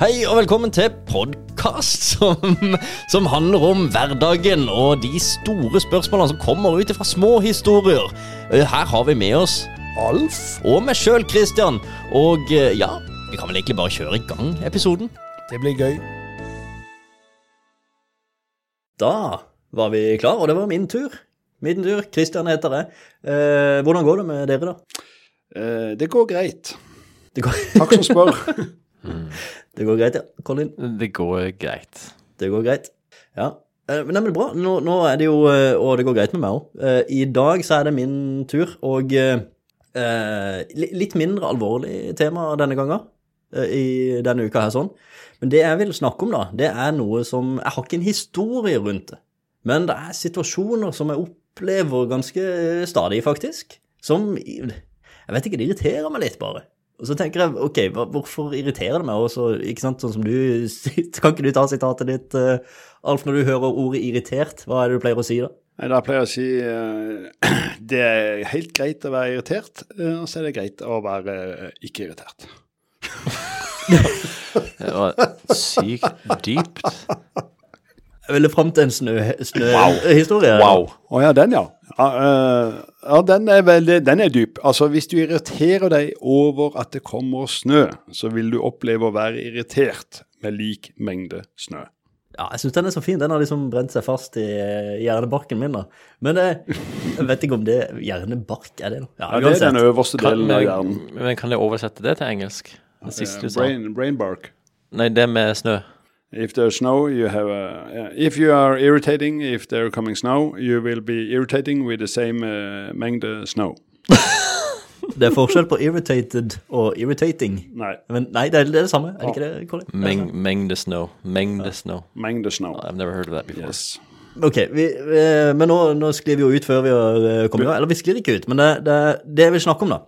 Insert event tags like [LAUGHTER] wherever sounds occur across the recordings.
Hei og velkommen til podkast som, som handler om hverdagen og de store spørsmålene som kommer ut fra små historier. Eh, Her har vi med oss Alf og meg sjøl, Christian. Og eh, ja, vi kan vel egentlig bare kjøre i gang episoden. Det blir gøy. Da var vi klar, og det var min tur. Min tur. Christian heter det. Eh, hvordan går det med dere, da? Eh, det går greit. Det går, Takk som spør. [LAUGHS] [LAUGHS] [LAUGHS] det går greit, ja. Colin? Det går greit. Det går greit. Ja. Eh, Men det er bra. Nå, nå er det jo eh, Og det går greit med meg òg. I dag så er det min tur, og eh, eh, litt mindre alvorlig tema denne gangen. eh, I denne uka her sånn. Men det jeg vil snakke om, da, det er noe som Jeg har ikke en historie rundt det. Men det er situasjoner som jeg opplever ganske stadig, faktisk. Som Jeg vet ikke, det irriterer meg litt, bare. Og så tenker jeg, ok, hvorfor irriterer det meg også, ikke sant, sånn som du [LAUGHS] Kan ikke du ta sitatet ditt, eh, Alf, når du hører ordet irritert? Hva er det du pleier å si da? Nei, Da pleier jeg å si uh, [CLEARS THROAT] det er helt greit å være irritert, eh, og så er det greit å være ikke irritert. [LAUGHS] Det var sykt dypt. Jeg ville fram til en snøhistorie. Snø Wow. Å ja, den ja. Ja, eh, ja den, er veldig, den er dyp. Altså, Hvis du irriterer deg over at det kommer snø, så vil du oppleve å være irritert med lik mengde snø. Ja, jeg syns den er så fin. Den har liksom brent seg fast i hjernebarken min. da. Men eh, jeg vet ikke om det Hjernebark, er det noe? Ja, det er den øverste Kan, delen av hjernen. men, kan jeg oversette det til engelsk? Det siste du sa. brain, brain bark. Nei, det med snø. If there's snow, you have a. uh, if you are irritating, if there coming snow, you will be irritating with the same uh, mengde snow. [LAUGHS] Det er forskjell på irritated og irritating. Nei, Men nei, det er det, er det samme. Er det ikke det, Colin? Meng, mengde snow. Mengde snow. mengde snow. I've never heard of that before. Yes. Ok, vi, vi, men nå, nå sklir vi jo ut før vi har eh, kommet i gang. Eller vi sklir ikke ut, men det, det, det jeg vil snakke om, da,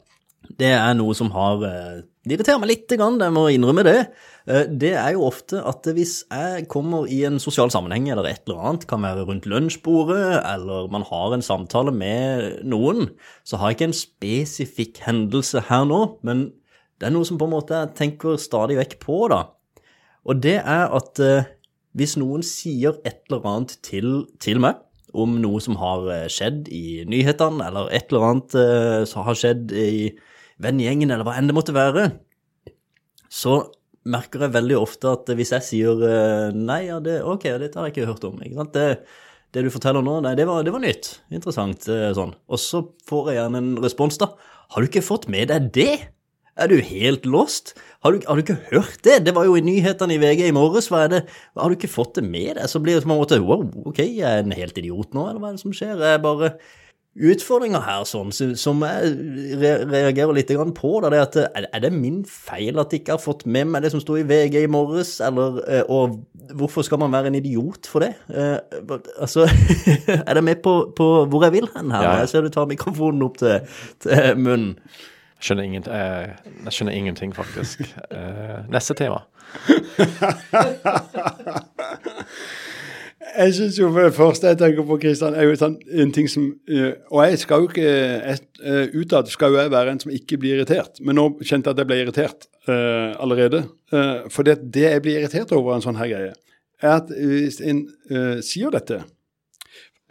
det er noe som har eh, Det irriterer meg litt, grann, jeg må innrømme det. Eh, Det er jo ofte at hvis jeg kommer i en sosial sammenheng eller et eller annet, kan være rundt lunsjbordet, eller man har en samtale med noen, så har jeg ikke en spesifikk hendelse her nå, men det er noe som på en måte jeg tenker stadig vekk på, da. Og det er at eh, hvis noen sier et eller annet til, til meg om noe som har skjedd i nyhetene, eller et eller annet som har skjedd i vennegjengen, eller hva enn det måtte være, så merker jeg veldig ofte at hvis jeg sier eh, nei, ja, det, ok, dette har jeg ikke hørt om, ikke? Det, det du forteller nå, nei, det var, det var nytt, interessant, eh, sånn. Og så får jeg gjerne en respons da, har du ikke fått med deg det? Er du helt lost? Har du, har du ikke hørt det? Det var jo i nyhetene i VG i morges. Hva er det? Har du ikke fått det med deg? Så blir det på en måte wow, ok, jeg er en helt idiot nå, eller hva er det som skjer? Jeg bare Utfordringa her sånn, som som jeg reagerer litt på, da, det er at er, det min feil at jeg ikke har fått med meg det som sto i VG i morges, eller eh, Og hvorfor skal man være en idiot for det? Eh, altså [LAUGHS] Er det med på, på hvor jeg vil hen her? Ja. Jeg ser du tar mikrofonen opp til, til munnen. Jeg skjønner, ingen, eh, jeg skjønner ingenting, faktisk. Eh, neste tema. [LAUGHS] Jeg synes jo første jeg tenker på, Kristian, er jo sånn, en ting som eh, Og jeg skal jo ikke eh, Utad skal jo jeg være en som ikke blir irritert, men nå kjente jeg at jeg ble irritert uh, allerede. Uh, for det, det jeg blir irritert over en sånn her greie, er at hvis en uh, sier dette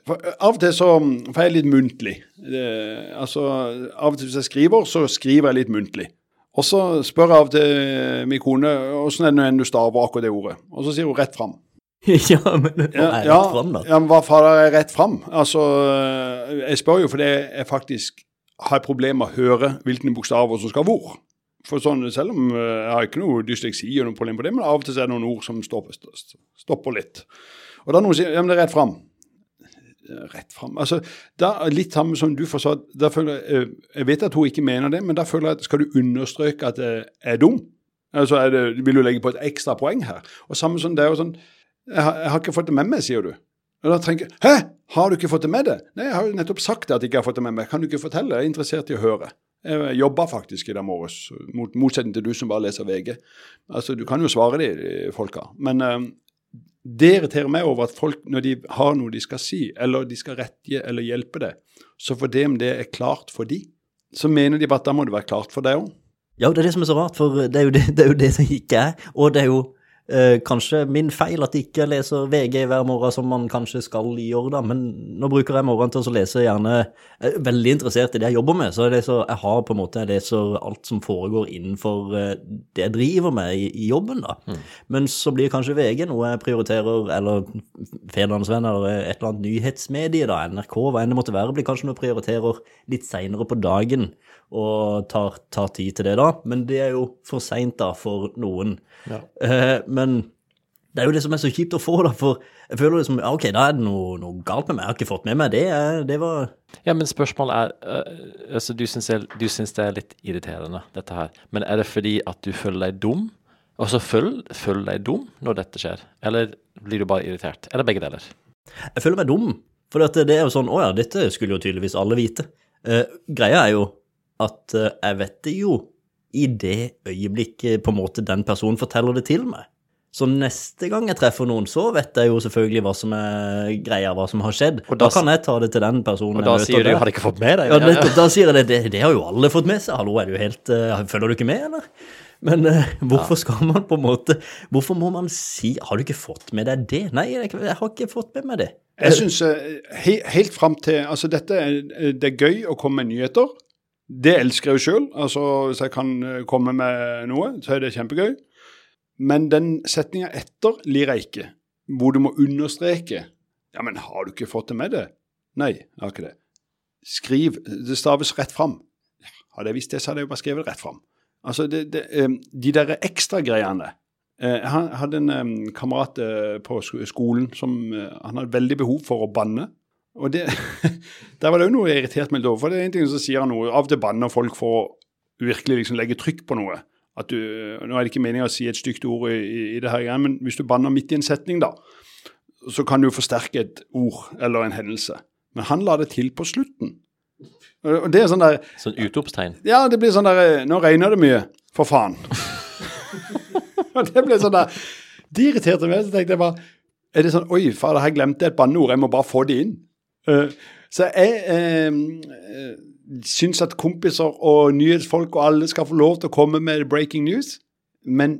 for, Av og til så får jeg litt muntlig. Altså, Av og til hvis jeg skriver, så skriver jeg litt muntlig. Og så spør jeg av og til min kone åssen er det når du staver akkurat det ordet. Og så sier hun rett fram. [LAUGHS] ja, men hva Ja, er ja, rett fram, da? ja, men hva fader er rett fram? Altså, jeg spør jo fordi jeg faktisk har problemer med å høre hvilke bokstaver som skal hvor. For sånn, Selv om eh, jeg har ikke noe dysleksi og noe problem på det, men av og til er det noen ord som stopper, stopper litt. Og da noen sier ja, men det er rett fram. Rett fram altså, da, Litt samme som du forstår, da føler Jeg eh, jeg vet at hun ikke mener det, men da føler jeg at skal du understreke at jeg er dum? Altså, er det, Vil du legge på et ekstra poeng her? Og samme som det er jo sånn jeg har, jeg har ikke fått det med meg, sier du. Og da tenker jeg Hæ, har du ikke fått det med deg? Nei, jeg har jo nettopp sagt det at jeg ikke har fått det med meg. Kan du ikke fortelle? Jeg er interessert i å høre. Jeg jobba faktisk i dag morges, mot motsetning til du som bare leser VG. Altså, Du kan jo svare de de folka. Men uh, det irriterer meg over at folk, når de har noe de skal si, eller de skal rette eller hjelpe deg, så for det om det er klart for de, så mener de bare at da må det være klart for deg òg. Ja, det er det som er så rart, for det er jo det, det, er jo det som ikke er. Og det er jo eh, kanskje min feil at jeg ikke leser VG hver morgen som man kanskje skal gjøre, da. Men nå bruker jeg morgenen til å lese gjerne Jeg er veldig interessert i det jeg jobber med, så, det så jeg har på en måte jeg leser alt som foregår innenfor eh, det jeg driver med i, i jobben, da. Men så blir kanskje VG noe jeg prioriterer, eller Federlandsvenn eller et eller annet nyhetsmedie, da, NRK, hva enn det måtte være, blir kanskje noe jeg prioriterer litt seinere på dagen og tar, tar tid til det da. Men det er jo for seint da for noen. Eh, men det er jo det som er så kjipt å få, da, for jeg føler liksom, ja, ok, da er det noe, noe galt med meg, jeg har ikke fått med meg det, eh, det var... Ja, men spørsmålet er øh, altså, du, syns jeg, du syns det er litt irriterende, dette her. Men er det fordi at du føler deg dum? Og så føler, føler deg dum når dette skjer? Eller blir du bare irritert? Eller begge deler? Jeg føler meg dum, for det er jo sånn, å ja, dette skulle jo tydeligvis alle vite. Eh, greia er jo at eh, jeg vet det jo i det øyeblikket på en måte den personen forteller det til meg. Så neste gang jeg treffer noen, så vet jeg jo selvfølgelig hva som er greia, hva som har skjedd. Og da, da- kan jeg ta det til den personen Og da jeg sier du. 'har du ikke fått med deg'? Ja, nettopp, da sier jeg det, det. Det har jo alle fått med seg. Hallo, er du helt uh, Følger du ikke med, eller? Men uh, hvorfor skal man på en måte Hvorfor må man si Har du ikke fått med deg det? Nei, jeg, jeg har ikke fått med meg det. Jeg syns he, helt fram til Altså, dette er, det er gøy å komme med nyheter. Det elsker jeg jo sjøl. Altså, hvis jeg kan eh, komme med noe, så er det kjempegøy. Men den setninga etter lir jeg ikke, hvor du må understreke Ja, men har du ikke fått det med deg? Nei, jeg har ikke det. Skriv. Det staves rett fram. Hadde jeg visst det, så hadde jeg jo bare skrevet rett fram. Altså, det, det, eh, de der ekstragreiene Eh, Jeg hadde en kamerat på skolen som han hadde veldig behov for å banne. Og det, [LAUGHS] Der var det jo noe jeg irriterte meg over. For det er en ting som sier noe. Av og til banner folk for å virkelig liksom legge trykk på noe. At du, Nå er det ikke meningen å si et stygt ord i, i, det her, men hvis du banner midt i en setning, da, så kan du forsterke et ord eller en hendelse. Men han la det til på slutten. Og og det er sånn der Sånn utropstegn. ja, det blir sånn der Nå regner det mye, for faen. [LAUGHS] Og det ble sånn der Det irriterte meg. Så tenkte jeg bare Er det sånn Oi, fader, her glemte jeg et banneord. Jeg må bare få det inn. Eh, så jeg eh, syns at kompiser og nyhetsfolk og alle skal få lov til å komme med breaking news, men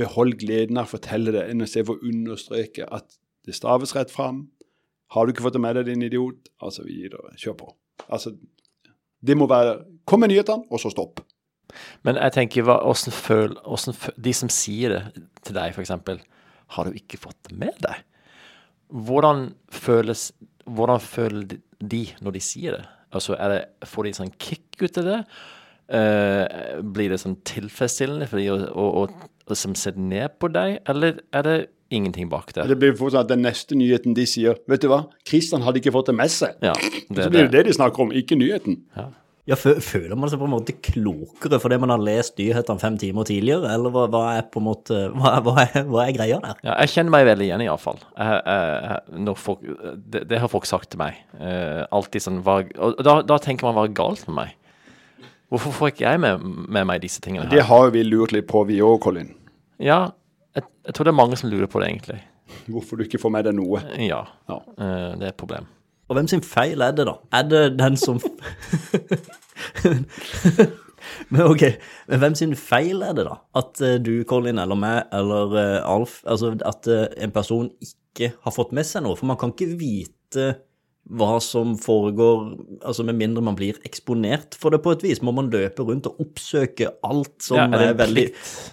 behold gleden av å fortelle det enn å se for å understreke at det staves rett fram. Har du ikke fått det med deg, din idiot? Altså videre. Kjør på. Altså, det må være Kom med nyhetene, og så stopp. Men jeg tenker, hva, hvordan føl, hvordan føl, de som sier det til deg, f.eks., har du ikke fått det med deg? Hvordan føles Hvordan føler de- når de sier det? Altså, det, Får de sånn kick ut av det? Uh, blir det sånn tilfredsstillende for de å, å, å, å liksom se ned på deg, eller er det ingenting bak det? Det blir fortsatt den neste nyheten de sier. Vet du hva? Kristian hadde ikke fått det med seg. Ja, det, Så blir det det de snakker om, ikke nyheten. Ja, fø- Føler man seg på en måte klokere fordi man har lest nyhetene fem timer tidligere, eller hva, hva er på en måte, hva, hva, er, hva er greia der? Ja, jeg kjenner meg veldig igjen, iallfall. Folk, det, det har folk sagt til meg. Uh, alltid sånn hva, Og da, da tenker man hva er galt med meg? Hvorfor får ikke jeg med, med meg disse tingene her? Det har jo vi lurt litt på, vi òg, Colin. Ja, jeg, jeg tror det er mange som lurer på det, egentlig. Hvorfor du ikke får med deg noe. Ja, Ja. Uh, det er et problem. Og hvem sin feil er det, da? Er det den som [LAUGHS] Men ok, men hvem sin feil er det, da? At eh, du, Colin, eller meg, eller eh, Alf Altså at eh, en person ikke har fått med seg noe? For man kan ikke vite hva som foregår, altså med mindre man blir eksponert for det på et vis. Må man løpe rundt og oppsøke alt som Ja, er det er, veldig?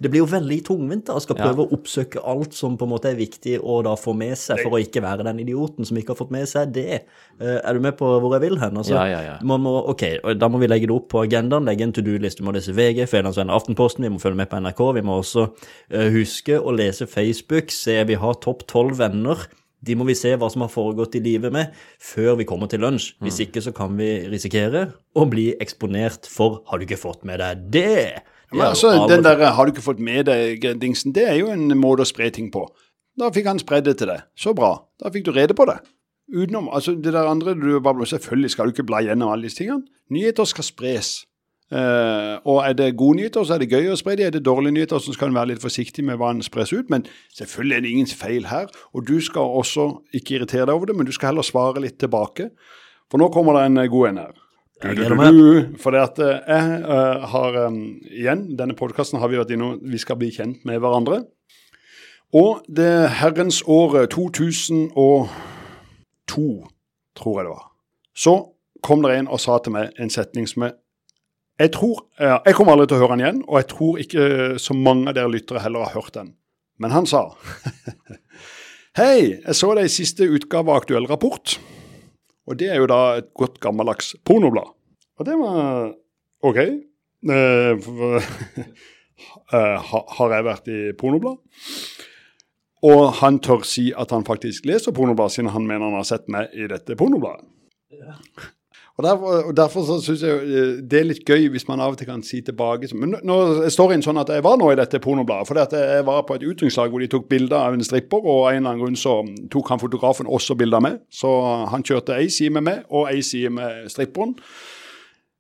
Det blir jo veldig tungvint da, skal Ja. prøve å oppsøke alt som på en måte er viktig å da få med seg, for å ikke være den idioten som ikke har fått med seg det. Eh, er du med på hvor jeg vil hen? Altså, Ja, ja, ja. Man må, ok, Da må vi legge det opp på agendaen, legge en to do-liste. Vi må lese VG, Fedlandsvennen, Aftenposten, vi må følge med på NRK. Vi må også eh, huske å lese Facebook, se vi har topp tolv venner. De må vi se hva som har foregått i livet med, før vi kommer til lunsj. Hvis Mm. ikke så kan vi risikere å bli eksponert for 'har du ikke fått med deg det'? Men altså, den der 'har du ikke fått med deg'-dingsen, det er jo en måte å spre ting på. Da fikk han spredd det til deg. Så bra. Da fikk du rede på det. Utenom, altså det der andre du Selvfølgelig skal du ikke bla gjennom alle disse tingene. Nyheter skal spres. Eh, og er det gode nyheter, så er det gøy å spre de. Er det dårlige nyheter, så skal en være litt forsiktig med hva en spres ut. Men selvfølgelig er det ingen feil her. Og du skal også ikke irritere deg over det, men du skal heller svare litt tilbake. For nå kommer det en god en her. Du, du, du, For det at eh, jeg uh, har um, Igjen, denne podkasten har vi vært innom. Vi skal bli kjent med hverandre. Og det herrens året 2002, tror jeg det var, så kom det en og sa til meg en setning som jeg Jeg tror ja, Jeg kommer aldri til å høre den igjen, og jeg tror ikke så mange av dere lyttere heller har hørt den. Men han sa [LAUGHS] Hei, jeg så deg i siste utgave av Aktuell rapport. Og det er jo da et godt gammeldags pornoblad. Og det var OK. Eh, [LAUGHS] eh, ha- har jeg vært i pornoblad? Og han tør si at han faktisk leser pornoblad, siden han mener han har sett meg i dette pornobladet. Og Derfor, og derfor syns jeg eh, det er litt gøy hvis man av og til kan si tilbake Men nå- står det sånn at jeg var nå i dette pornobladet. For jeg var på et utdrikningslag hvor de tok bilder av en stripper, og av en eller annen grunn så tok han fotografen også bilder med. Så han kjørte ei side med meg og ei side med stripperen.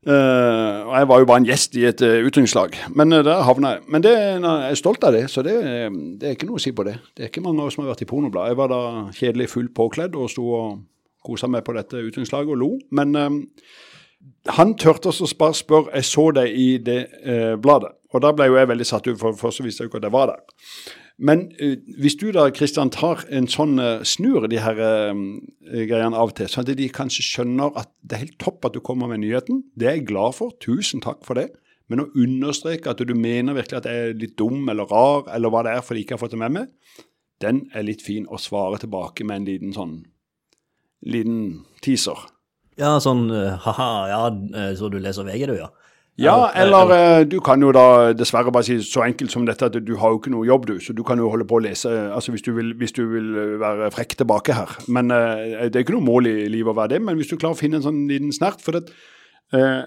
Uh, og jeg var jo bare en gjest i et uh, utdrikningslag, men uh, der havna jeg. Men det, jeg er stolt av det, så det, eh, det er ikke noe å si på det. Det er ikke mange år som har vært i pornoblad. Jeg var da kjedelig fullt påkledd og sto og kosa meg på dette utdrikningslaget og lo. Men eh, han turte å bare spørre Jeg så deg i det eh, bladet. Og da ble jo jeg veldig satt ut, for først så visste jeg jo ikke at jeg var der. Men eh, hvis du da, Kristian, tar en sånn eh, snur de her eh, greiene av og til, sånn at de kanskje skjønner at det er helt topp at du kommer med nyheten, det er jeg glad for. Tusen takk for det. Men å understreke at du mener virkelig at jeg er litt dum eller rar, eller hva det er fordi jeg ikke har fått det med meg, den er litt fin å svare tilbake med en liten sånn liten teaser. Ja, sånn eh, ha-ha, ja, eh, så du leser VG, du, ja. Ja, eller eh, du kan jo da dessverre bare si så enkelt som dette at du har jo ikke noe jobb, du. Så du kan jo holde på å lese altså hvis du vil, hvis du vil være frekk tilbake her. Men det er ikke noe mål i livet å være det. Men hvis du klarer å finne en sånn liten snert For det, eh,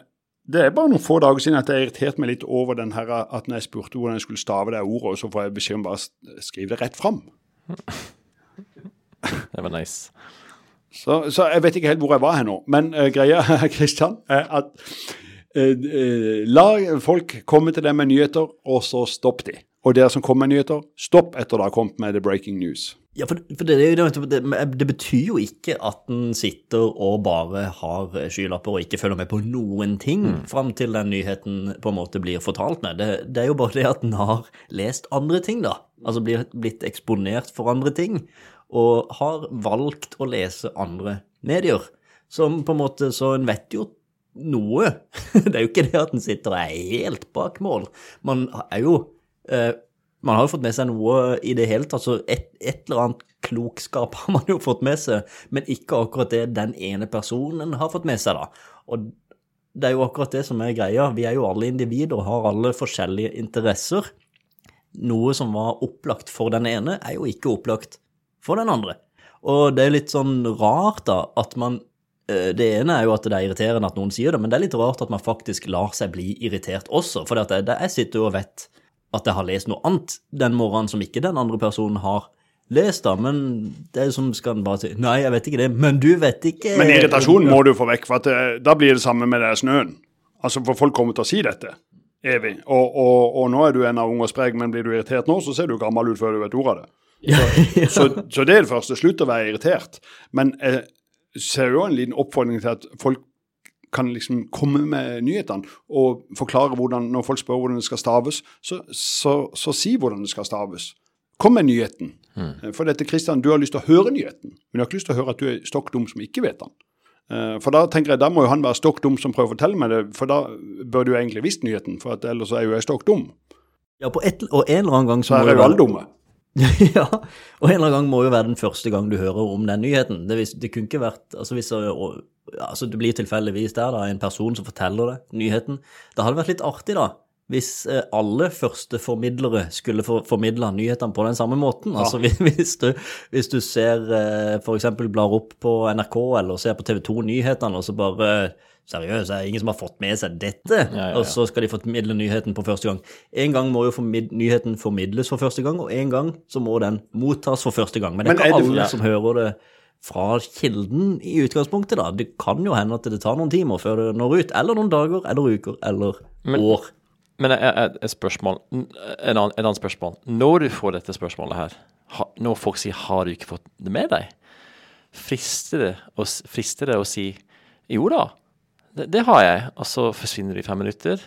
det er bare noen få dager siden at jeg irriterte meg litt over den her at når jeg spurte hvordan jeg skulle stave det ordet, og så får jeg beskjed om bare å skrive det rett fram. [LAUGHS] Det var nice. Så, så jeg vet ikke helt hvor jeg var her nå. Men uh, greia, [LAUGHS] Kristian, er at uh, la folk komme til deg med nyheter, og så stopp de. Og dere som kommer med nyheter, stopp etter det har kommet med the breaking news. Ja, for, for det, det, det, betyr jo ikke at en sitter og bare har skylapper og ikke følger med på noen ting fram til den nyheten på en måte blir fortalt med. Det, det er jo bare det at en har lest andre ting, da. Altså blir, blitt eksponert for andre ting. Og har valgt å lese andre medier. Som på en måte Så en vet jo noe. [LAUGHS] Det er jo ikke det at en sitter og er helt bak mål. Man er jo eh, man har jo fått med seg noe i det hele tatt, så et, et eller annet klokskap har man jo fått med seg, men ikke akkurat det den ene personen har fått med seg, da. Og det er jo akkurat det som er greia. Vi er jo alle individer og har alle forskjellige interesser. Noe som var opplagt for den ene, er jo ikke opplagt for den andre. Og det er litt sånn rart, da, at man eh, det ene er jo at det er irriterende at noen sier det, men det er litt rart at man faktisk lar seg bli irritert også. For det, det, jeg sitter jo og vet at jeg har lest noe annet den morgenen som ikke den andre personen har lest, da. Men det er som skal en bare si Nei, jeg vet ikke det. Men du vet ikke Men irritasjonen må du få vekk, for at, eh, da blir det samme med det snøen. Altså, For folk kommer til å si dette evig. Og, og, og nå er du en av ung og sprek, men blir du irritert nå, så ser du gammel ut før du vet ordet av det. [LAUGHS] Så, så det er det første. Slutt å være irritert. Men jeg ser jo en liten oppfordring til at folk kan liksom komme med nyhetene og forklare hvordan Når folk spør hvordan det skal staves, så, så, så si hvordan det skal staves. Kom med nyheten. For dette, Kristian, du har lyst til å høre nyheten, men du har ikke lyst til å høre at du er stokk dum som ikke vet den. Eh, For da tenker jeg, da må jo han være stokk dum som prøver å fortelle meg det, for da bør du egentlig visst nyheten, for at ellers er jo jeg stokk dum. Ja, på et, og en eller annen gang så Så må jo være- alle dumme. [LAUGHS] ja, og en eller annen gang må jo være den første gang du hører om den nyheten. Det, det kunne ikke vært altså hvis altså det blir tilfeldigvis der da, en person som forteller det, nyheten. Det hadde vært litt artig da, hvis alle alle førsteformidlere skulle for, formidle nyhetene på den samme måten. Altså hvis- [LAUGHS] hvis du, hvis du ser f.eks. for eksempel blar opp på NRK eller ser på TV 2 nyhetene, og så bare Seriøst, det er ingen som har fått med seg dette, ja, ja. og så skal de formidle nyheten på første gang. En gang må jo formid nyheten formidles for første gang, og en gang så må den mottas for første gang. Men det er ikke alle ja. som hører det fra kilden i utgangspunktet, da. Det kan jo hende at det tar noen timer før det når ut, eller noen dager, eller uker, eller år. Men et, et, spørsmål, et annet spørsmål. Når du får dette spørsmålet her, når folk sier 'har du ikke fått det med deg', frister det å, frister det å si 'jo da, Det, det har jeg. Og så forsvinner du i fem minutter.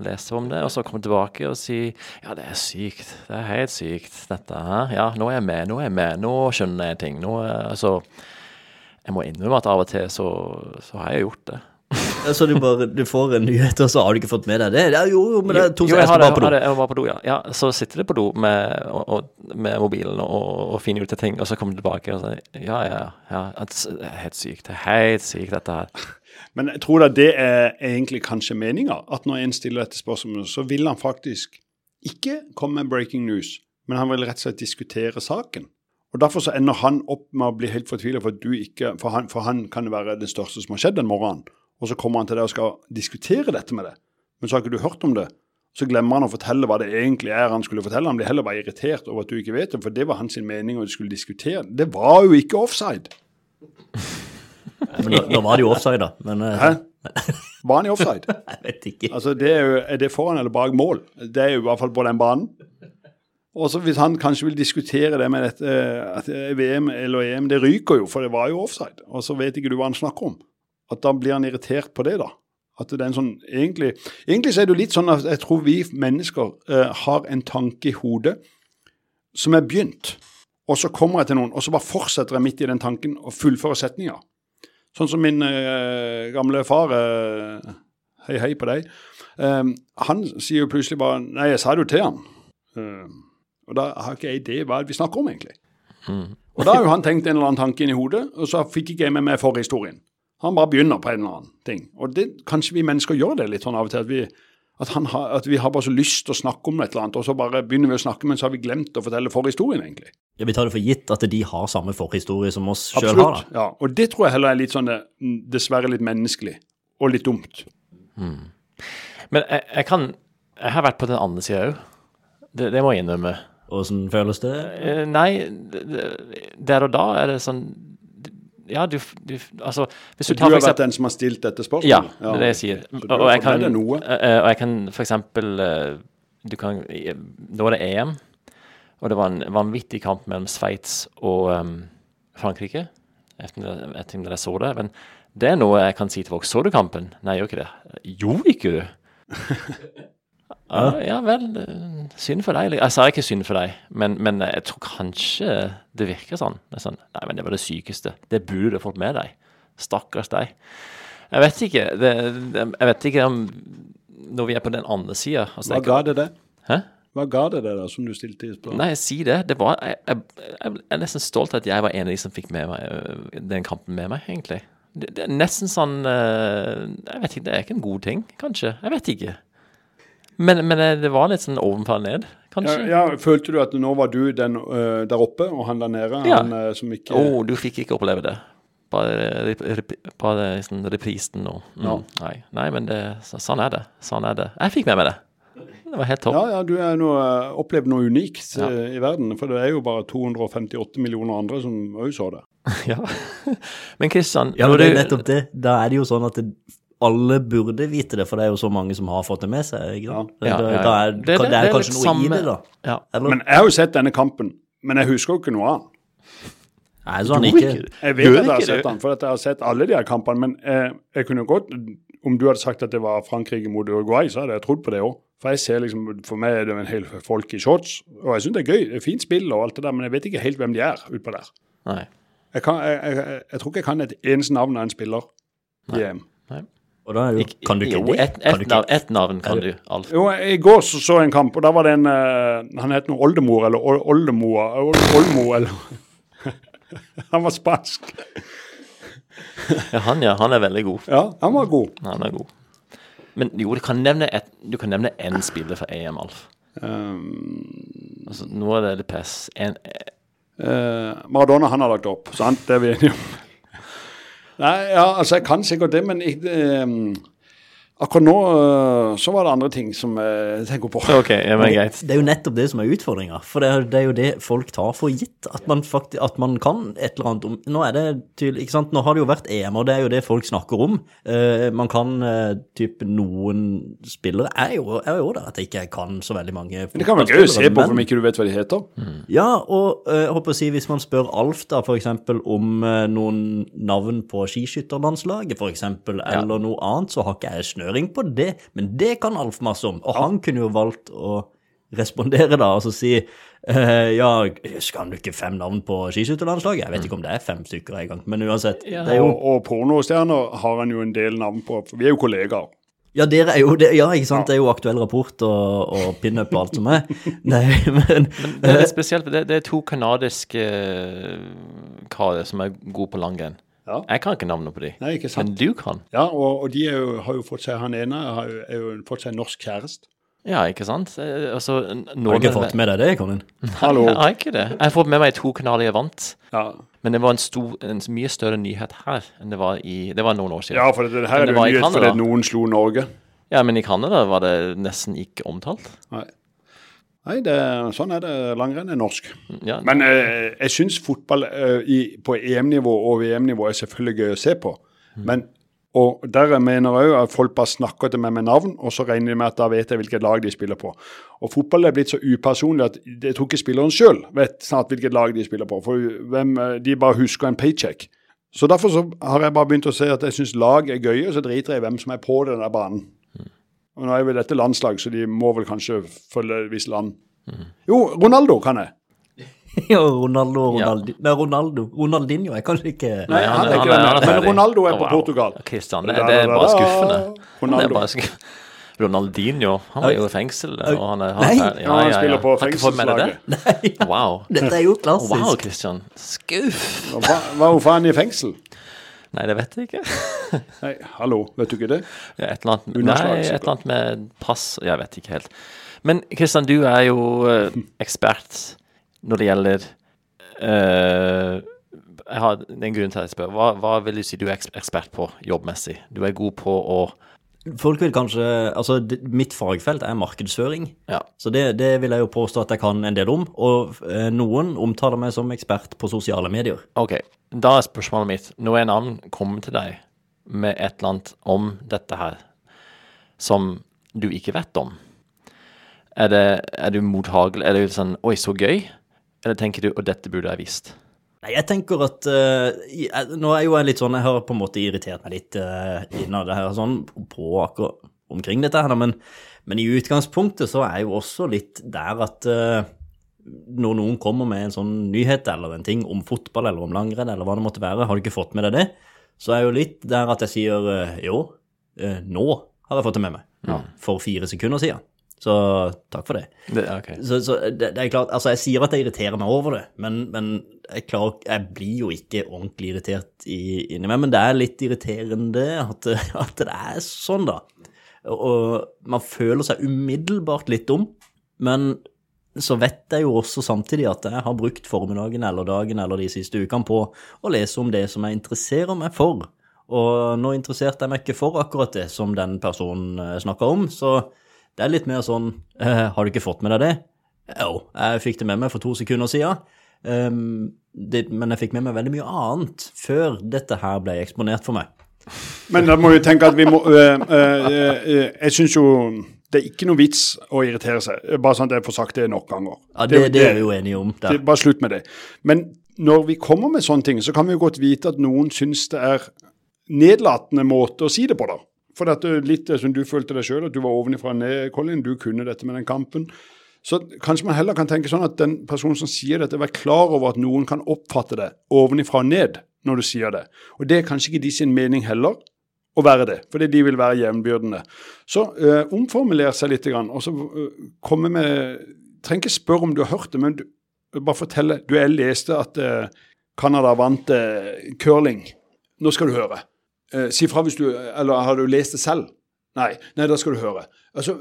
Leser om det, og så kommer du tilbake og sier Ja, det er sykt. Det er helt sykt, dette her. Ja, nå er jeg med. Nå er jeg med. Nå skjønner jeg ting. Nå er, altså Jeg må innrømme at av og til så, så har jeg gjort det. Så du bare du får en nyhet, og så har du ikke fått med deg det? Ja, jo, jo, men det er to Jo, jeg, har det, bare på har det, jeg var på do, ja. ja. Så sitter du på do med, og, og, med mobilen og, og finner ut av ting, og så kommer du tilbake og sier ja, ja, ja. Det er helt sykt. Det er helt sykt, dette her. Men jeg tror da det er egentlig kanskje meninga. At når en stiller dette spørsmålet, så vil han faktisk ikke komme med breaking news, men han vil rett og slett diskutere saken. Og Derfor så ender han opp med å bli helt fortvila, for, at du ikke, for, han, for han kan være det største som har skjedd den morgenen. Og så kommer han til deg og skal diskutere dette med deg. Men så har ikke du hørt om det. Så glemmer han å fortelle hva det egentlig er han skulle fortelle. Han blir heller bare irritert over at du ikke vet det, for det var hans mening og de skulle diskutere. Det var jo ikke offside. Men nå, da var det jo offside, da. Men eh, Hæ? Var han i offside? [LAUGHS] jeg vet ikke. Altså, det er, jo, er det foran eller bak mål? Det er jo i hvert fall på den banen. Og så Hvis han kanskje vil diskutere det med dette, at eh, VM eller EM, det ryker jo, for det var jo offside. Og så vet ikke du hva han snakker om. At Da blir han irritert på det, da. At det er en sånn, egentlig, egentlig så er det jo litt sånn at jeg tror vi mennesker eh, har en tanke i hodet som er begynt. Og så kommer jeg til noen, og så bare fortsetter jeg midt i den tanken og fullfører setninga. Sånn som min eh, gamle far eh, Hei, hei på deg. Eh, han sier jo plutselig bare Nei, jeg sa det jo til han. Eh, og da har ikke jeg idé hva vi snakker om, egentlig. Og da har jo han tenkt en eller annen tanke inn i hodet, og så fikk ikke jeg med meg forhistorien. Han bare begynner på en eller annen ting. Og det, kanskje vi mennesker gjør det litt sånn av og til. At vi, at han har, at vi har bare så lyst til å snakke om et eller annet, og så bare begynner vi å snakke, men så har vi glemt å fortelle forhistorien, egentlig. Ja, vi tar det for gitt at de har samme forhistorie som oss sjøl har. Da. Ja, og det tror jeg heller er litt sånn eh, dessverre litt menneskelig, og litt dumt. Men jeg, jeg kan Jeg har vært på den andre sida òg. Det, det må jeg innrømme. Åssen føles det? Eh, Nei, det- det- der og da er det sånn Ja, du, du Altså, hvis du Du har vært den som har stilt dette spørsmålet? Ja, det er det jeg sier. Og, og jeg kan, noe? eh, og jeg kan for eksempel eh, Du kan Nå var det EM, og det var en vanvittig kamp mellom Sveits og um, Frankrike. Etter ikke jeg så det, men det er noe jeg kan si til folk. Så du kampen? Nei, jeg gjør ikke det. Jo, ikke du? [LAUGHS] Ja, ja vel, synd for deg. Jeg sa ikke synd for deg, men, men jeg tror kanskje det virker sånn. Det sånn. Nei, men det var det sykeste. Det burde du fått med deg. Stakkars deg. Jeg vet ikke. Det, det, jeg vet ikke om Når vi er på den andre sida altså, Hva ga det det? Hæ? Hva ga det det, da, som du stilte i spørsmål? Nei, si det. Det var jeg, jeg, jeg er nesten stolt at jeg var en av de som fikk med meg øh, den kampen med meg, egentlig. Det, det er nesten sånn øh, Jeg vet ikke, det er ikke en god ting, kanskje. Jeg vet ikke. Men, men det var litt sånn ovenfra og ned, kanskje. ja, følte du at nå var du den uh, der oppe, og han der nede, Ja. han uh, som ikke Å, du fikk ikke oppleve det. Bare, rep, bare sånn reprisen og mm, Ja. nei. nei, men det, så, sånn er det. Sånn er det. Jeg fikk med meg det. Det var helt topp. Ja, ja, du har øh, opplevd noe unikt Ja. i verden. For det er jo bare 258 millioner andre som òg så det. [LAUGHS] Ja. Men Kristian, Ja, men det er jo nettopp det. Da er det jo sånn at det, alle burde vite det, for det er jo så mange som har fått det med seg. ikke sant? Ja, ja, ja. er, Det- det, det- er det er kanskje noe i det, da. Ja. Eller? Men jeg har jo sett denne kampen, men jeg husker jo ikke noe annet. Nei, så han ikke ikke- Jeg vet at jeg har sett han, den, for at jeg har sett alle de her kampene. Men eh, jeg kunne godt, om du hadde sagt at det var Frankrike mot Uruguay, så hadde jeg trodd på det òg. For jeg ser liksom, for meg er det en hel folk i shorts, og jeg syns det er gøy. Det er fint spill og alt det der, men jeg vet ikke helt hvem de er utpå der. Nei. Jeg, kan, jeg, jeg, jeg tror ikke jeg kan et eneste navn av en spiller i EM. Og da er det jo, kan du ikke jo, et, et, Kan et, du ikke? navn, et navn kan du, Alf. Jo, I går så, så jeg en kamp, og da var det en eh, Han het noe Oldemor eller Ol- Oldemoa Ol- Olmo eller [LAUGHS] Han var spansk. Ja, han, ja. Han er veldig god. Ja, han var god. Han er god. Men jo, du kan nevne et, du kan nevne én spiller fra EM, Alf. Um, Altså, nå er det litt pess. En, Eh, Maradona han har lagt opp, sant? Det er vi enige om. Nei, ja, altså jeg kan sikkert det, men ikke, ehm, akkurat nå eh, så var det andre ting som jeg tenker på. Ok, ja, men greit. Det er jo nettopp det som er utfordringa. For det er, det er jo det folk tar for gitt. At man, faktisk, at man kan et eller annet om Nå er det tydelig, ikke sant? Nå har det jo vært EM, og det er jo det folk snakker om. Uh, man kan uh, type Noen spillere er jo, er jo der at jeg ikke kan så veldig mange Men det kan være gøy å se på men- om ikke du vet hva de heter. Ja, og uh, jeg håper å si hvis man spør Alf da, eksempel om eh, noen navn på skiskytterlandslaget, for eksempel, eller noe annet, så har ikke jeg snøring på det. Men det kan Alf masse om. Og han kunne jo valgt å respondere da, og så si eh, ja, skal du ikke fem navn på skiskytterlandslaget? Jeg vet ikke om det er fem stykker engang, men uansett. Ja. Det er jo Og, og pornostjerner har han jo en del navn på, for vi er jo kollegaer. Ja, dere er jo det, ja, ikke sant? Det er jo aktuell rapport og, og pinup og alt som er. [LAUGHS] Nei, men Det er litt spesielt, for det, det er to kanadiske eh, karer som er gode på langrenn. Ja. Jeg kan ikke navnet på de, Nei, ikke sant? men du kan. Ja, og, og de er jo, har jo fått seg Han ene har jo, er jo fått seg norsk kjæreste. Ja, ikke sant? Eh, Altså, n- har du ikke fått med deg det, Colin? [LAUGHS] Hallo. Jeg har ikke det. Jeg har fått med meg to kanaler jeg vant, Ja, men det var en, stor, en mye større nyhet her enn det var i Det var noen år siden. ja for det, det her er jo nyhet fordi noen slo Norge. Ja, men i Canada var det nesten ikke omtalt. Nei, Nei det, sånn er det. Langrenn er norsk. Ja, Men eh, jeg syns fotball eh, i, på EM-nivå og VM-nivå er selvfølgelig gøy å se på. Men og der mener jeg òg at folk bare snakker til meg med navn, og så regner de med at da vet jeg hvilket lag de spiller på. Og fotball er blitt så upersonlig at jeg tror ikke spilleren sjøl vet snart hvilket lag de spiller på. For hvem, eh, de bare husker en paycheck. Så derfor så har jeg bare begynt å se at jeg syns lag er gøye, og så driter jeg i hvem som er på den der banen. Og nå er vel dette landslag, så de må vel kanskje følge et visst land. Jo, Ronaldo kan jeg. [LAUGHS] Ja, Ronaldo og Ja. Nei, Ronaldo. Ronaldinho er kanskje ikke Nei, han- han er han ikke han Men. Ronaldo er på Wow. Portugal. Christian, det, det er bare skuffende. Det er Ronaldo. bare skuff... Ronaldinho, han var jo i fengsel, og han er Nei. han, er- Ja, han spiller på fengselslaget. fengselslaget. Wow. Dette er jo klassisk. Wow, Christian. Skuff. var hun hvorfor er i fengsel? Nei, det vet jeg ikke. [LAUGHS] Nei, hallo, vet du ikke det? Ja, Et eller annet, nei, et eller annet med pass Jeg vet ikke helt. Men Kristian, du er jo eh, [LAUGHS] ekspert når det gjelder uh, jeg har, en grunn til at jeg spør. Hva, hva vil du si du er ekspert på jobbmessig? Du er god på å Folk vil kanskje Altså, mitt fagfelt er markedsføring. Ja. Så det, det vil jeg jo påstå at jeg kan en del om. Og eh, noen omtaler meg som ekspert på sosiale medier. OK, da er spørsmålet mitt Når en annen kommer til deg med et eller annet om dette her som du ikke vet om, er, det, er du mottagelig? Er det sånn Oi, så gøy? Eller tenker du Og dette burde jeg visst? Nei, jeg tenker at uh, jeg, Nå er jo jeg litt sånn Jeg har på en måte irritert meg litt uh, innad det her sånn på akkurat omkring dette her, men, men i utgangspunktet så er jeg jo også litt der at eh, når noen kommer med en sånn nyhet eller en ting om fotball eller om langrenn eller hva det måtte være, har du ikke fått med deg det, så er jo litt der at jeg sier eh, jo, eh, nå har jeg fått det med meg. For fire sekunder siden. Så takk for det. det okay. Så, så det, det er klart, altså jeg sier at jeg irriterer meg over det, men, men jeg, klarer, jeg blir jo ikke ordentlig irritert i, inni meg. Men det er litt irriterende at, [LAUGHS] at det er sånn, da. Og man føler seg umiddelbart litt dum, men så vet jeg jo også samtidig at jeg har brukt formiddagen eller dagen eller de siste ukene på å lese om det som jeg interesserer meg for. Og nå interesserte jeg meg ikke for akkurat det som den personen snakka om, så det er litt mer sånn eh, Har du ikke fått med deg det? Jo, jeg fikk det med meg for to sekunder siden. Ehm, men jeg fikk med meg veldig mye annet før dette her ble eksponert for meg. Men da må vi tenke at vi må øh, øh, øh, Jeg syns jo det er ikke noe vits å irritere seg. Bare sånn at jeg får sagt det nok ganger. Ja, Det, det, er vi jo enige om. Det- Bare slutt med det. Men når vi kommer med sånne ting, så kan vi jo godt vite at noen syns det er nedlatende måte å si det på, da. For dette er litt det som du følte deg sjøl, at du var ovenifra og ned, Colin. Du kunne dette med den kampen. Så kanskje man heller kan tenke sånn at den personen som sier dette, vær klar over at noen kan oppfatte det ovenifra og ned når du sier det. Og det er kanskje ikke de sin mening heller å være det, fordi de vil være jevnbyrdende. Så eh, omformuler seg litt, og så øh, komme med Trenger ikke spørre om du har hørt det, men du, bare fortelle. Du, jeg leste at eh, Canada vant eh, curling. Nå skal du høre. Eh, si fra hvis du Eller har du lest det selv? Nei. Nei, da skal du høre. Altså,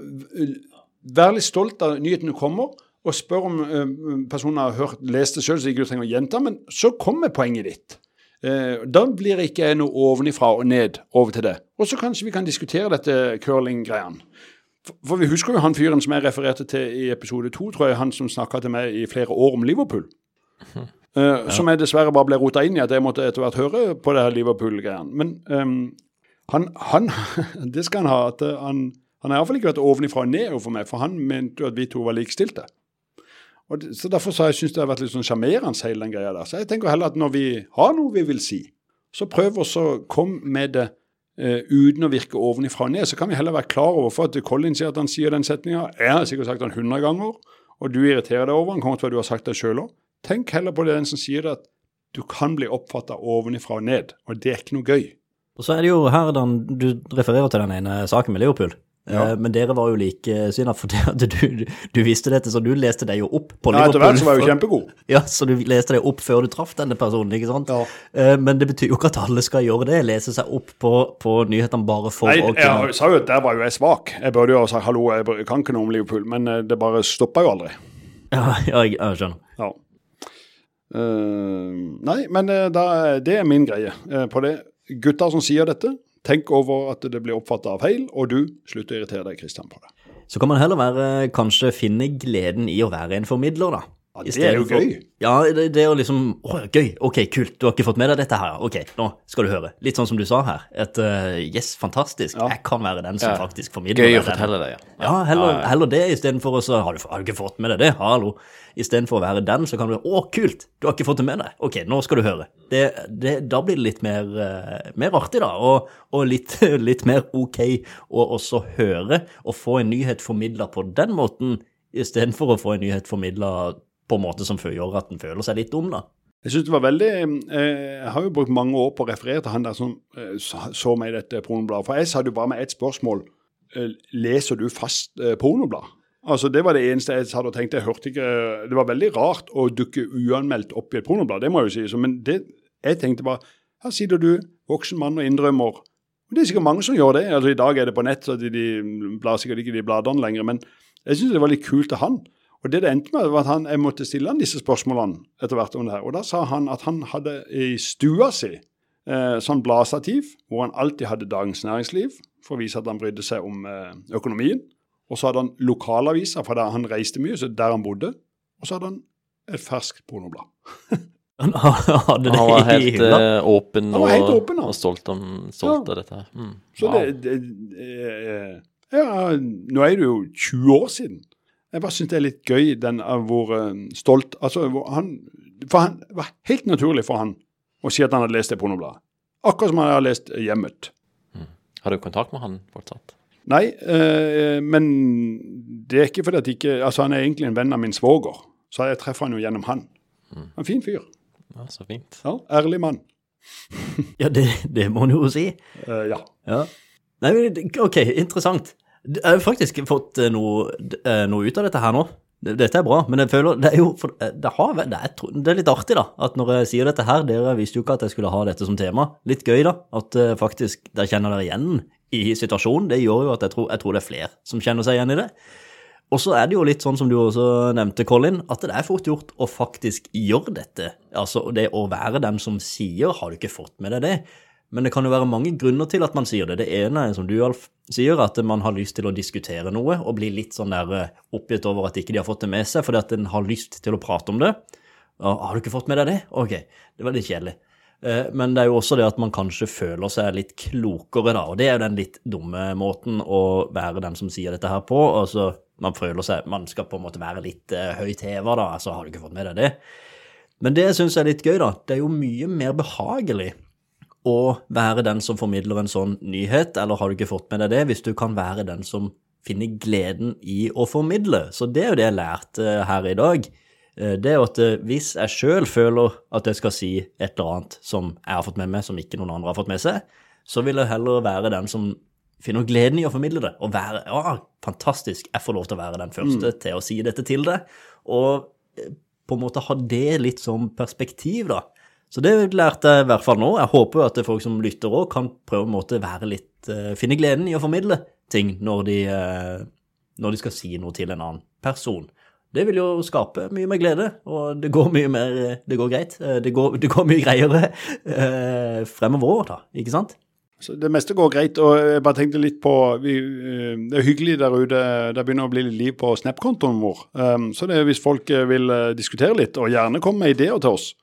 Vær litt stolt av nyhetene kommer, og spør om eh, personen har hørt, lest det sjøl, så ikke du trenger å gjenta, men så kommer poenget ditt. Eh, da blir ikke jeg noe ovenifra og ned over til det Og så kanskje vi kan diskutere dette curling-greiene. For, vi husker jo han fyren som jeg refererte til i episode to, tror jeg, han som snakka til meg i flere år om Liverpool. Ja. Som jeg dessverre bare ble rota inn i, at jeg måtte etter hvert høre på det her Liverpool-greiene. Men um, han, han [LAUGHS] Det skal han ha. at eh, Han, han har iallfall ikke vært ovenifra og ned overfor meg, for han mente jo at vi to var likestilte. Og så Derfor så har jeg syntes det har vært litt sånn sjarmerende, hele den greia der. Så jeg tenker heller at når vi har noe vi vil si, så prøv også å komme med det eh, uten å virke ovenifra og ned. Så kan vi heller være klar over for at Colin sier at han sier den setninga. Jeg har sikkert sagt den 100 ganger, og du irriterer deg over den. Kommer til at du har sagt det sjøl òg. Tenk heller på det den som sier det, at du kan bli oppfatta ovenifra og ned, og det er ikke noe gøy. Og så er det jo her den, du refererer til den ene saken med Leopold. Ja. Eh, Men dere var jo like likesinnede for det du, du visste dette, så du leste deg jo opp på Ja, etter hvert så var jeg jo kjempegod. [LAUGHS] Ja, så du leste deg opp før du traff denne personen, ikke sant? Ja. Eh, Men det betyr jo ikke at alle skal gjøre det, lese seg opp på, på nyhetene bare for Nei, å jeg, sa jo at der var jo jeg svak. Jeg burde jo ha sagt hallo, jeg kan ikke noe om Liverpool, men eh, det bare stoppa jo aldri. [LAUGHS] Ja, ja, jeg, jeg skjønner. Ja. Uh, nei, men eh, da, det er min greie eh, på det. Gutter som sier dette, tenk over at det blir oppfatta feil, og du slutter å irritere deg, Kristian, på det. Så kan man heller være, kanskje finne gleden i å være en formidler, da. Ja, det er jo for- gøy. Ja, det, det jo liksom Å, gøy. Ok, kult. Du har ikke fått med deg dette her. Ok, nå skal du høre. Litt sånn som du sa her. Et uh, yes, fantastisk. Ja. Jeg kan være den som Ja. faktisk formidler Gøy å fortelle det, ja. Ja, heller, heller det istedenfor å så har du, har du ikke fått med deg det? Hallo. Istedenfor å være den, så kan du Å, kult! Du har ikke fått det med deg. Ok, nå skal du høre. Det, det, da blir det litt mer, eh, mer artig, da. Og, og litt, [LAUGHS] litt mer ok å også høre og få en nyhet formidla på den måten, istedenfor å få en nyhet formidla på en måte som gjør at en føler seg litt dum, da. Jeg synes det var veldig eh, Jeg har jo brukt mange år på å referere til han der som eh, så, meg i dette pornobladet. For jeg sa jo bare med ett spørsmål. Leser du fast pornoblad? Altså Det var det eneste jeg hadde tenkt. Jeg hørte ikke Det var veldig rart å dukke uanmeldt opp i et pornoblad, det må jeg jo si. Men det, jeg tenkte bare Her sitter du, voksen mann, og innrømmer. Og Det er sikkert mange som gjør det. altså I dag er det på nett, så de, de blar sikkert ikke de bladene lenger. Men jeg syns det var litt kult av han. Og det det endte med, var at han, jeg måtte stille han disse spørsmålene etter hvert om det her. Og da sa han at han hadde i stua si eh, sånn bladstativ hvor han alltid hadde Dagens Næringsliv for å vise at han brydde seg om eh, økonomien. Og så hadde han lokalaviser fra der han reiste mye, så der han bodde. Og så hadde han et ferskt pornoblad. [LAUGHS] Han hadde det Han var helt eh, åpen, Han var helt og, åpen, og stolt, om, stolt Ja. av dette her. Mm. Så Wow. det, det eh, Ja, nå er det jo 20 år siden. Jeg bare syns det er litt gøy den av hvor uh, stolt Altså, hvor han For han det var helt naturlig for han å si at han hadde lest det pornobladet. Akkurat som han hadde lest Hjemmet. Har du kontakt med han fortsatt? Nei, eh, men det er ikke fordi at ikke Altså, han er egentlig en venn av min svoger, så jeg treffer han jo gjennom han. En fin fyr. Ja, så fint. Ja, Ærlig mann. Ja, det, det må han jo si. Eh, ja. Ja. Nei, men ok, interessant. Jeg har faktisk fått eh, noe, eh, noe ut av dette her nå. Dette er bra, men jeg føler det er jo for, eh, det, har, det, er, det er litt artig, da. At når jeg sier dette her Dere visste jo ikke at jeg skulle ha dette som tema. Litt gøy, da. At faktisk dere kjenner dere igjen i situasjonen. Det gjør jo at jeg tror, jeg tror det er flere som kjenner seg igjen i det. Og så er det jo litt sånn som du også nevnte, Colin, at det er fort gjort å faktisk gjøre dette. Altså det å være den som sier 'har du ikke fått med deg det'? Men det kan jo være mange grunner til at man sier det. Det ene er, som du Alf sier, at man har lyst til å diskutere noe og bli litt sånn der eh, oppgitt over at ikke de har fått det med seg, fordi at en har lyst til å prate om det. Har du ikke fått med deg det? Ok, det var litt kjedelig. Eh, Men det er jo også det at man kanskje føler seg litt klokere, da. Og det er jo den litt dumme måten å være den som sier dette her på. Altså, man føler seg Man skal på en måte være litt uh, høyt heva, da. Altså, har du ikke fått med deg det? Men det syns jeg er litt gøy, da. Det er jo mye mer behagelig å være den som formidler en sånn nyhet, eller har du ikke fått med deg det, hvis du kan være den som finner gleden i å formidle. Så det er jo det jeg lærte eh, her i dag. Eh, Det er jo at eh, hvis jeg sjøl føler at jeg skal si et eller annet som jeg har fått med meg, som ikke noen andre har fått med seg, så vil jeg heller være den som finner gleden i å formidle det. Og være Ja, fantastisk, jeg får lov til å være den første til å si dette til deg. Og eh, på en måte ha det litt som perspektiv, da. Så det lærte jeg i hvert fall nå. Jeg håper jo at folk som lytter òg, kan prøve å måte være litt Finne gleden i å formidle ting når de, når de skal si noe til en annen person. Det vil jo skape mye mer glede, og det går mye mer Det går greit. Eh, Det går, det går mye greiere eh, fremover, da, ikke sant? Så det meste går greit. Og jeg bare tenkte litt på vi, eh, Det er hyggelig der ute. Det begynner å bli litt liv på Snap-kontoen vår. Så det er hvis folk vil diskutere litt, og gjerne komme med ideer til oss,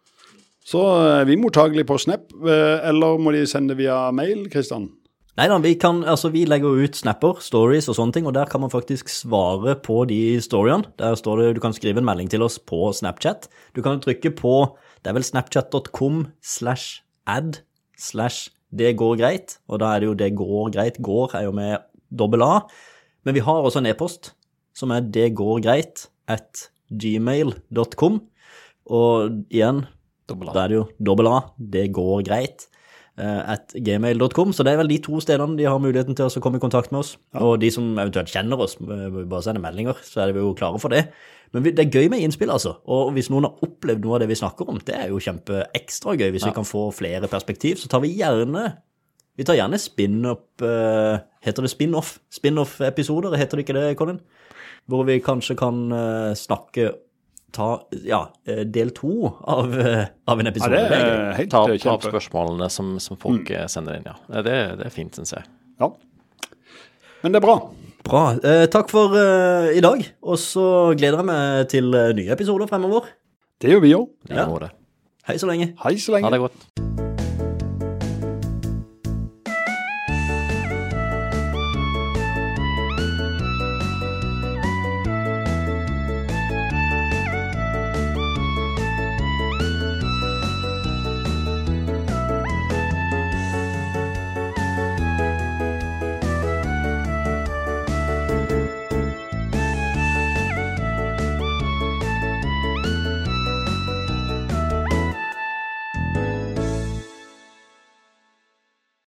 så er vi mottagelige på Snap. Eller må de sende via mail, Kristian? Nei da, vi, kan, altså, vi legger ut snapper, stories og sånne ting, og der kan man faktisk svare på de storyene. Der står det, Du kan skrive en melding til oss på Snapchat. Du kan trykke på det er vel snapchat.com slash ad slash det går greit, og da er det jo det går greit. Går er jo med dobbel A. Men vi har også en e-post som er det går greit at gmail.com. Og igjen, da er det jo dobbel A, det går greit, at gmail.com. Så det er vel de to stedene de har muligheten til å komme i kontakt med oss. Og de som eventuelt kjenner oss, eh, bare sende meldinger, så er vi jo klare for det. Men det er gøy med innspill, altså. Og hvis noen har opplevd noe av det vi snakker om, det er jo kjempeekstra gøy. Hvis vi kan få flere perspektiv, så tar vi gjerne Vi tar gjerne spin-up eh, Heter det spin-off? Spin-off-episoder, heter det ikke det, Colin? Hvor vi kanskje kan eh, snakke Ta ja, eh, del to av, eh, av en episode. Ja, det er helt Ta opp, eh, ta opp spørsmålene som, som folk mm. sender inn, ja. Ja, Det, det er fint, syns jeg. Ja. Men det er bra. Bra. Eh, takk for eh, i dag. Og så gleder jeg meg til nye episoder fremover. Det gjør vi òg. Er. Hei så lenge. Hei så lenge. Ha det godt.